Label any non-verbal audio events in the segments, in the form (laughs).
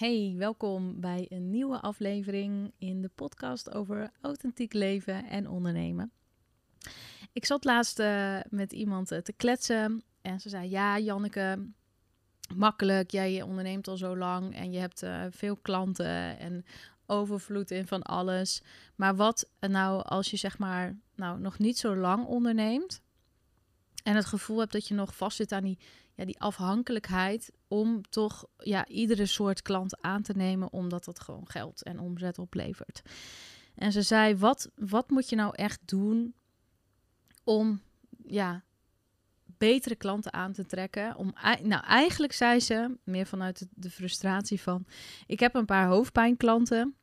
Hey, welkom bij een nieuwe aflevering in de podcast over authentiek leven en ondernemen. Ik zat laatst uh, met iemand uh, te kletsen en ze zei: Ja, Janneke, makkelijk. Jij onderneemt al zo lang en je hebt uh, veel klanten en overvloed in van alles. Maar wat nou als je zeg maar nou, nog niet zo lang onderneemt en het gevoel hebt dat je nog vastzit aan die ja, die afhankelijkheid om toch ja, iedere soort klant aan te nemen, omdat dat gewoon geld en omzet oplevert. En ze zei: wat, wat moet je nou echt doen om ja, betere klanten aan te trekken? Om, nou, eigenlijk zei ze, meer vanuit de frustratie van: ik heb een paar hoofdpijnklanten.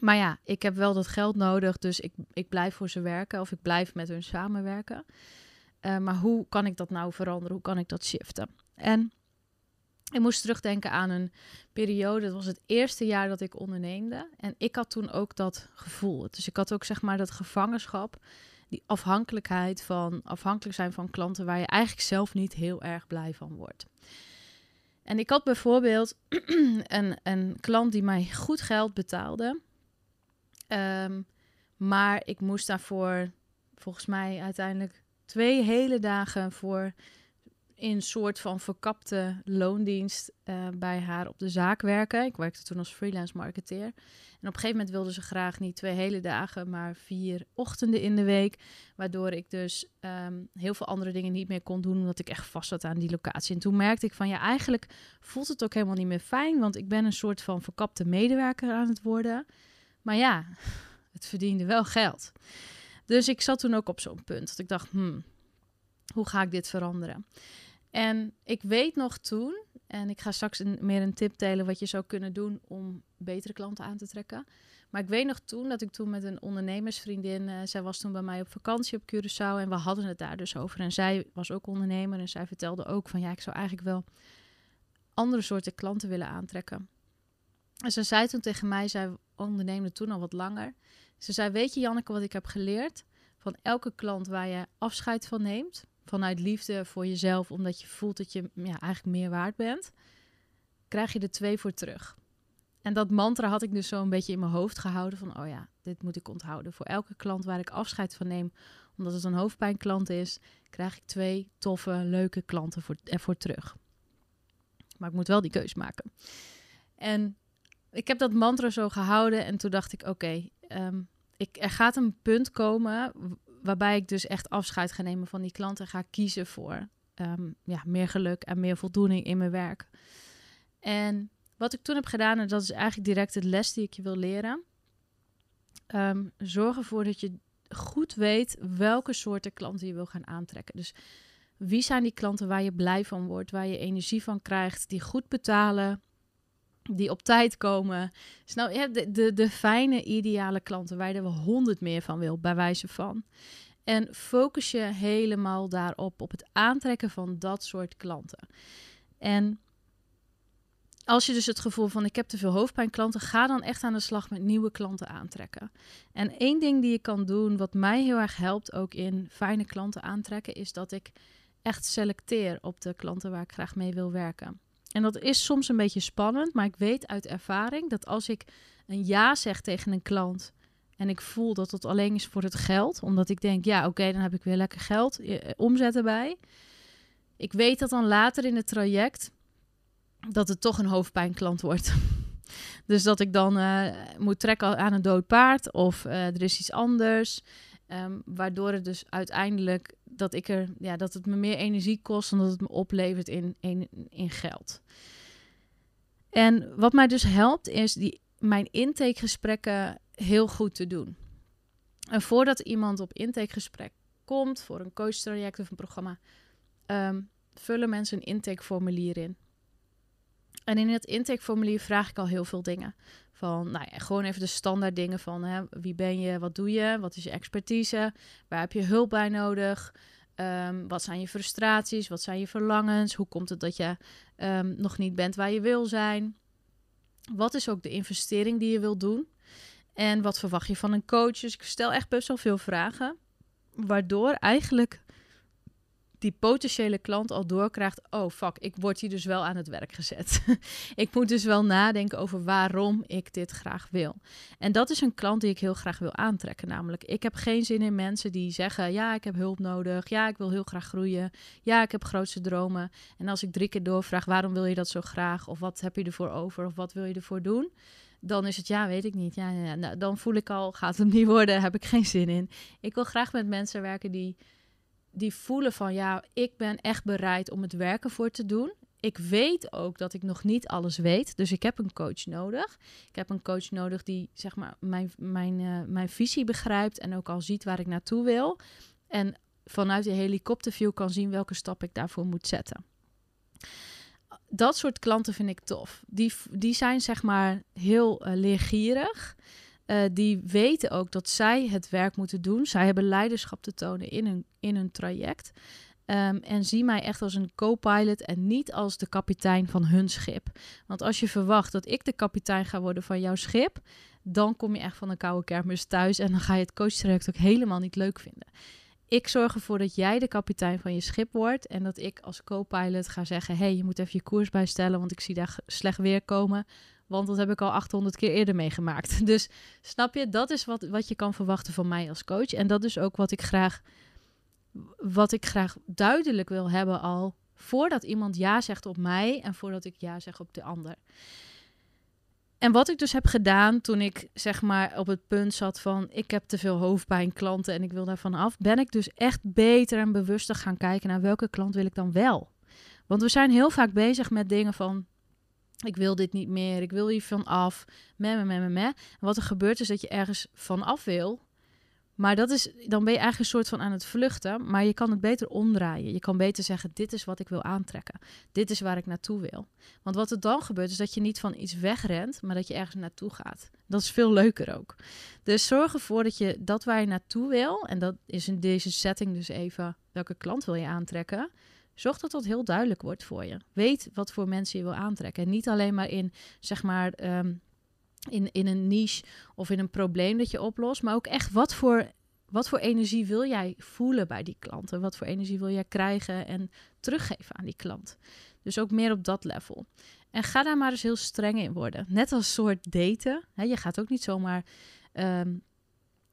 Maar ja, ik heb wel dat geld nodig, dus ik, ik blijf voor ze werken of ik blijf met hun samenwerken. Uh, maar hoe kan ik dat nou veranderen? Hoe kan ik dat shiften? En ik moest terugdenken aan een periode. Dat was het eerste jaar dat ik onderneemde. En ik had toen ook dat gevoel. Dus ik had ook zeg maar dat gevangenschap. Die afhankelijkheid van afhankelijk zijn van klanten waar je eigenlijk zelf niet heel erg blij van wordt. En ik had bijvoorbeeld (clears throat) een, een klant die mij goed geld betaalde. Um, maar ik moest daarvoor volgens mij uiteindelijk twee hele dagen voor in soort van verkapte loondienst uh, bij haar op de zaak werken. Ik werkte toen als freelance marketeer. En op een gegeven moment wilde ze graag niet twee hele dagen, maar vier ochtenden in de week. Waardoor ik dus um, heel veel andere dingen niet meer kon doen, omdat ik echt vast zat aan die locatie. En toen merkte ik van ja, eigenlijk voelt het ook helemaal niet meer fijn, want ik ben een soort van verkapte medewerker aan het worden. Maar ja, (laughs) het verdiende wel geld. Dus ik zat toen ook op zo'n punt dat ik dacht, hmm, hoe ga ik dit veranderen? En ik weet nog toen, en ik ga straks meer een tip delen wat je zou kunnen doen om betere klanten aan te trekken. Maar ik weet nog toen dat ik toen met een ondernemersvriendin, uh, zij was toen bij mij op vakantie op Curaçao en we hadden het daar dus over. En zij was ook ondernemer en zij vertelde ook van ja, ik zou eigenlijk wel andere soorten klanten willen aantrekken. En ze zei toen tegen mij, zij onderneemde toen al wat langer. Ze zei, weet je Janneke wat ik heb geleerd? Van elke klant waar je afscheid van neemt, vanuit liefde voor jezelf, omdat je voelt dat je ja, eigenlijk meer waard bent, krijg je er twee voor terug. En dat mantra had ik dus zo een beetje in mijn hoofd gehouden van, oh ja, dit moet ik onthouden. Voor elke klant waar ik afscheid van neem, omdat het een hoofdpijnklant is, krijg ik twee toffe, leuke klanten voor, ervoor terug. Maar ik moet wel die keus maken. En ik heb dat mantra zo gehouden en toen dacht ik, oké, Ehm, ik, er gaat een punt komen waarbij ik dus echt afscheid ga nemen van die klanten en ga kiezen voor um, ja, meer geluk en meer voldoening in mijn werk. En wat ik toen heb gedaan, en dat is eigenlijk direct het les die ik je wil leren. Um, zorg ervoor dat je goed weet welke soorten klanten je wil gaan aantrekken. Dus wie zijn die klanten waar je blij van wordt, waar je energie van krijgt, die goed betalen, die op tijd komen. Nou, de, de, de fijne, ideale klanten waar je er honderd meer van wil, bij wijze van. En focus je helemaal daarop, op het aantrekken van dat soort klanten. En als je dus het gevoel van ik heb te veel hoofdpijnklanten, ga dan echt aan de slag met nieuwe klanten aantrekken. En één ding die je kan doen, wat mij heel erg helpt ook in fijne klanten aantrekken, is dat ik echt selecteer op de klanten waar ik graag mee wil werken. En dat is soms een beetje spannend, maar ik weet uit ervaring dat als ik een ja zeg tegen een klant en ik voel dat het alleen is voor het geld, omdat ik denk, ja, oké, dan heb ik weer lekker geld, eh, omzet erbij. Ik weet dat dan later in het traject dat het toch een hoofdpijnklant wordt. (laughs) dus dat ik dan uh, moet trekken aan een dood paard of uh, er is iets anders. Um, waardoor het dus uiteindelijk dat ik er, ja, dat het me meer energie kost dan dat het me oplevert in, in, geld. En wat mij dus helpt, is die, mijn intakegesprekken heel goed te doen. En voordat iemand op intakegesprek komt voor een coachtraject of een programma, um, vullen mensen een intakeformulier in. En in het intakeformulier vraag ik al heel veel dingen. Van, nou ja, gewoon even de standaard dingen van hè, wie ben je, wat doe je, wat is je expertise, waar heb je hulp bij nodig, um, wat zijn je frustraties, wat zijn je verlangens, hoe komt het dat je um, nog niet bent waar je wil zijn, wat is ook de investering die je wil doen en wat verwacht je van een coach. Dus ik stel echt best wel veel vragen, waardoor eigenlijk die potentiële klant al doorkrijgt: oh fuck, ik word hier dus wel aan het werk gezet. (laughs) ik moet dus wel nadenken over waarom ik dit graag wil. En dat is een klant die ik heel graag wil aantrekken. Namelijk, ik heb geen zin in mensen die zeggen: ja, ik heb hulp nodig. Ja, ik wil heel graag groeien. Ja, ik heb grootste dromen. En als ik drie keer doorvraag: waarom wil je dat zo graag? Of wat heb je ervoor over? Of wat wil je ervoor doen? dan is het ja, weet ik niet. Ja, nou, dan voel ik al, gaat het niet worden, (laughs) heb ik geen zin in. Ik wil graag met mensen werken die die voelen van ja, ik ben echt bereid om het werken voor te doen. Ik weet ook dat ik nog niet alles weet, dus ik heb een coach nodig. Ik heb een coach nodig die zeg maar mijn, mijn, uh, mijn visie begrijpt en ook al ziet waar ik naartoe wil. En vanuit de helikopterview kan zien welke stap ik daarvoor moet zetten. Dat soort klanten vind ik tof. Die, die zijn zeg maar heel uh, leergierig. Uh, die weten ook dat zij het werk moeten doen. Zij hebben leiderschap te tonen in hun, in hun traject. Um, en zie mij echt als een co-pilot en niet als de kapitein van hun schip. Want als je verwacht dat ik de kapitein ga worden van jouw schip, dan kom je echt van een koude kermis thuis en dan ga je het coachtraject ook helemaal niet leuk vinden. Ik zorg ervoor dat jij de kapitein van je schip wordt en dat ik als co-pilot ga zeggen: hey, je moet even je koers bijstellen, want ik zie daar slecht weer komen. Want dat heb ik al 800 keer eerder meegemaakt. (laughs) Dus snap je, dat is wat, wat je kan verwachten van mij als coach. En dat is ook wat ik graag, wat ik graag duidelijk wil hebben al voordat iemand ja zegt op mij en voordat ik ja zeg op de ander. En wat ik dus heb gedaan toen ik zeg maar op het punt zat van ik heb te veel hoofdpijn klanten en ik wil daarvan af, ben ik dus echt beter en bewuster gaan kijken naar welke klant wil ik dan wel. Want we zijn heel vaak bezig met dingen van ik wil dit niet meer, ik wil hier van af, me, me, me, me, wat er gebeurt is dat je ergens van af wil, maar dat is, dan ben je eigenlijk een soort van aan het vluchten, maar je kan het beter omdraaien. Je kan beter zeggen, dit is wat ik wil aantrekken. Dit is waar ik naartoe wil. Want wat er dan gebeurt, is dat je niet van iets wegrent, maar dat je ergens naartoe gaat. Dat is veel leuker ook. Dus zorg ervoor dat je dat waar je naartoe wil, en dat is in deze setting dus even, welke klant wil je aantrekken, Zorg dat dat heel duidelijk wordt voor je. Weet wat voor mensen je wil aantrekken. En niet alleen maar in, zeg maar, ehm, in, in een niche of in een probleem dat je oplost. Maar ook echt wat voor, wat voor energie wil jij voelen bij die klanten? Wat voor energie wil jij krijgen en teruggeven aan die klant? Dus ook meer op dat level. En ga daar maar eens heel streng in worden. Net als soort daten. je gaat ook niet zomaar ehm,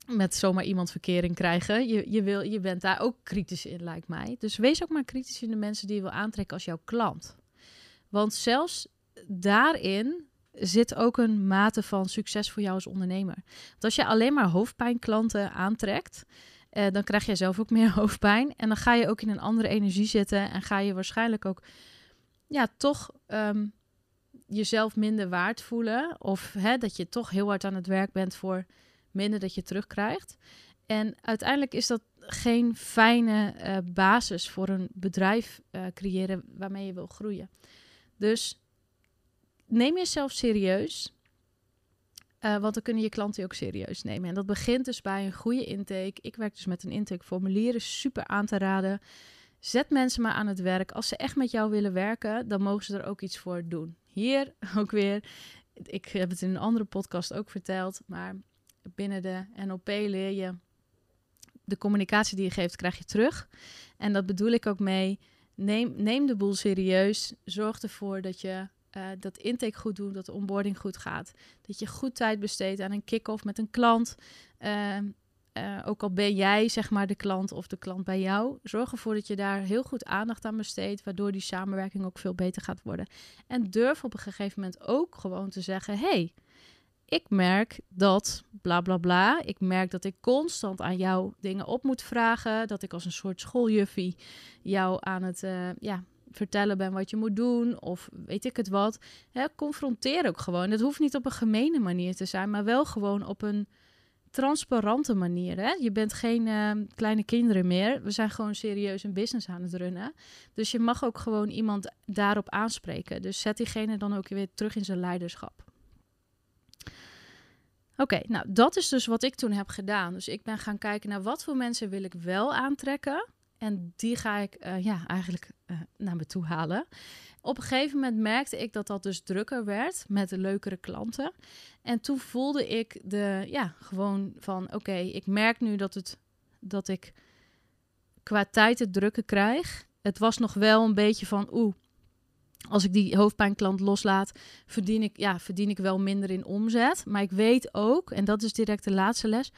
met zomaar iemand verkering krijgen. Je, je, wil, je bent daar ook kritisch in, lijkt mij. Dus wees ook maar kritisch in de mensen die je wil aantrekken als jouw klant. Want zelfs daarin zit ook een mate van succes voor jou als ondernemer. Want als je alleen maar hoofdpijnklanten aantrekt, eh, dan krijg jij zelf ook meer (laughs) hoofdpijn. En dan ga je ook in een andere energie zitten en ga je waarschijnlijk ook, ja, toch ehm, jezelf minder waard voelen. Of hè, dat je toch heel hard aan het werk bent voor minder dat je terugkrijgt. En uiteindelijk is dat geen fijne uh, basis voor een bedrijf uh, creëren waarmee je wil groeien. Dus neem jezelf serieus. Uh, want dan kunnen je klanten je ook serieus nemen. En dat begint dus bij een goede intake. Ik werk dus met een intakeformulier, is super aan te raden. Zet mensen maar aan het werk. Als ze echt met jou willen werken, dan mogen ze er ook iets voor doen. Hier (laughs) ook weer. Ik heb het in een andere podcast ook verteld, maar binnen de NLP leer je de communicatie die je geeft, krijg je terug. En dat bedoel ik ook mee. Neem, neem de boel serieus. Zorg ervoor dat je uh, dat intake goed doet, dat de onboarding goed gaat. Dat je goed tijd besteedt aan een kick-off met een klant. Uh, uh, ook al ben jij zeg maar de klant of de klant bij jou, zorg ervoor dat je daar heel goed aandacht aan besteedt, waardoor die samenwerking ook veel beter gaat worden. En durf op een gegeven moment ook gewoon te zeggen: hey, ik merk dat bla bla bla. Ik merk dat ik constant aan jou dingen op moet vragen. Dat ik als een soort schooljuffie jou aan het uh, ja, vertellen ben wat je moet doen. Of weet ik het wat. Hè, confronteer ook gewoon. Dat hoeft niet op een gemene manier te zijn, maar wel gewoon op een transparante manier. Hè? Je bent geen uh, kleine kinderen meer. We zijn gewoon serieus een business aan het runnen. Dus je mag ook gewoon iemand daarop aanspreken. Dus zet diegene dan ook weer terug in zijn leiderschap. Oké, nou dat is dus wat ik toen heb gedaan. Dus ik ben gaan kijken naar wat voor mensen wil ik wel aantrekken. En die ga ik uh, ja, eigenlijk uh, naar me toe halen. Op een gegeven moment merkte ik dat dat dus drukker werd met de leukere klanten. En toen voelde ik de, ja, gewoon van oké, ik merk nu dat, het, dat ik qua tijd het drukken krijg. Het was nog wel een beetje van, oeh, als ik die hoofdpijnklant loslaat, verdien ik, ja, verdien ik wel minder in omzet. Maar ik weet ook, en dat is direct de laatste les,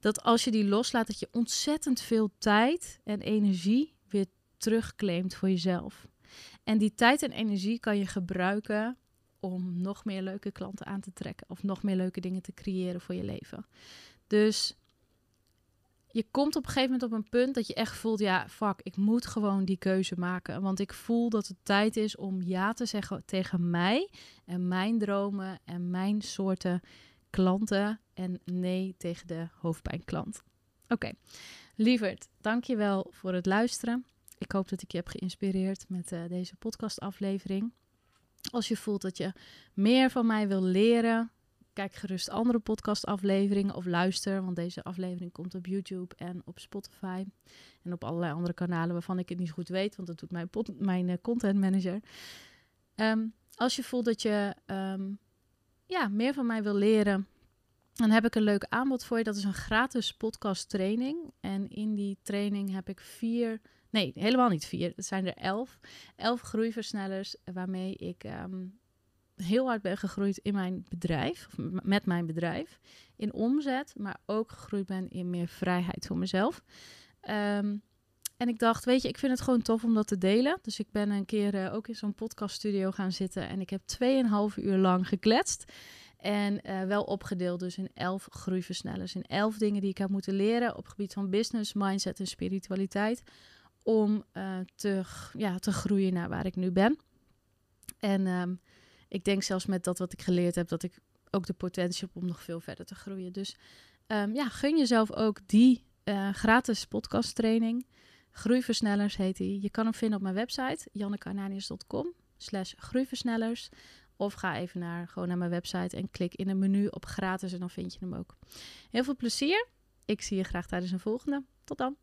dat als je die loslaat, dat je ontzettend veel tijd en energie weer terugclaimt voor jezelf. En die tijd en energie kan je gebruiken om nog meer leuke klanten aan te trekken of nog meer leuke dingen te creëren voor je leven. Dus je komt op een gegeven moment op een punt dat je echt voelt, ja, fuck, ik moet gewoon die keuze maken. Want ik voel dat het tijd is om ja te zeggen tegen mij en mijn dromen en mijn soorten klanten en nee tegen de hoofdpijnklant. Oké, lieverd, dankjewel voor het luisteren. Ik hoop dat ik je heb geïnspireerd met uh, deze podcastaflevering. Als je voelt dat je meer van mij wil leren, kijk gerust andere podcastafleveringen of luister, want deze aflevering komt op YouTube en op Spotify en op allerlei andere kanalen waarvan ik het niet goed weet, want dat doet mijn, mijn uh, content manager. Um, als je voelt dat je um, ja, meer van mij wil leren, dan heb ik een leuk aanbod voor je. Dat is een gratis podcast training. En in die training heb ik vier, nee, helemaal niet vier. Het zijn er elf. Elf groeiversnellers waarmee ik um, heel hard ben gegroeid in mijn bedrijf, met mijn bedrijf, in omzet, maar ook gegroeid ben in meer vrijheid voor mezelf. Um, en ik dacht, weet je, ik vind het gewoon tof om dat te delen. Dus ik ben een keer uh, ook in zo'n podcaststudio gaan zitten en ik heb 2,5 uur lang gekletst. En uh, wel opgedeeld dus in elf groeiversnellers. In elf dingen die ik heb moeten leren op gebied van business, mindset en spiritualiteit. Om uh, te, ja, te groeien naar waar ik nu ben. En um, ik denk zelfs met dat wat ik geleerd heb, dat ik ook de potentie heb om nog veel verder te groeien. Dus um, ja, gun jezelf ook die uh, gratis podcast training. Groeiversnellers heet die. Je kan hem vinden op mijn website, jannekananius.com slash groeiversnellers. Of ga even naar, gewoon naar mijn website en klik in een menu op gratis en dan vind je hem ook. Heel veel plezier. Ik zie je graag tijdens een volgende. Tot dan.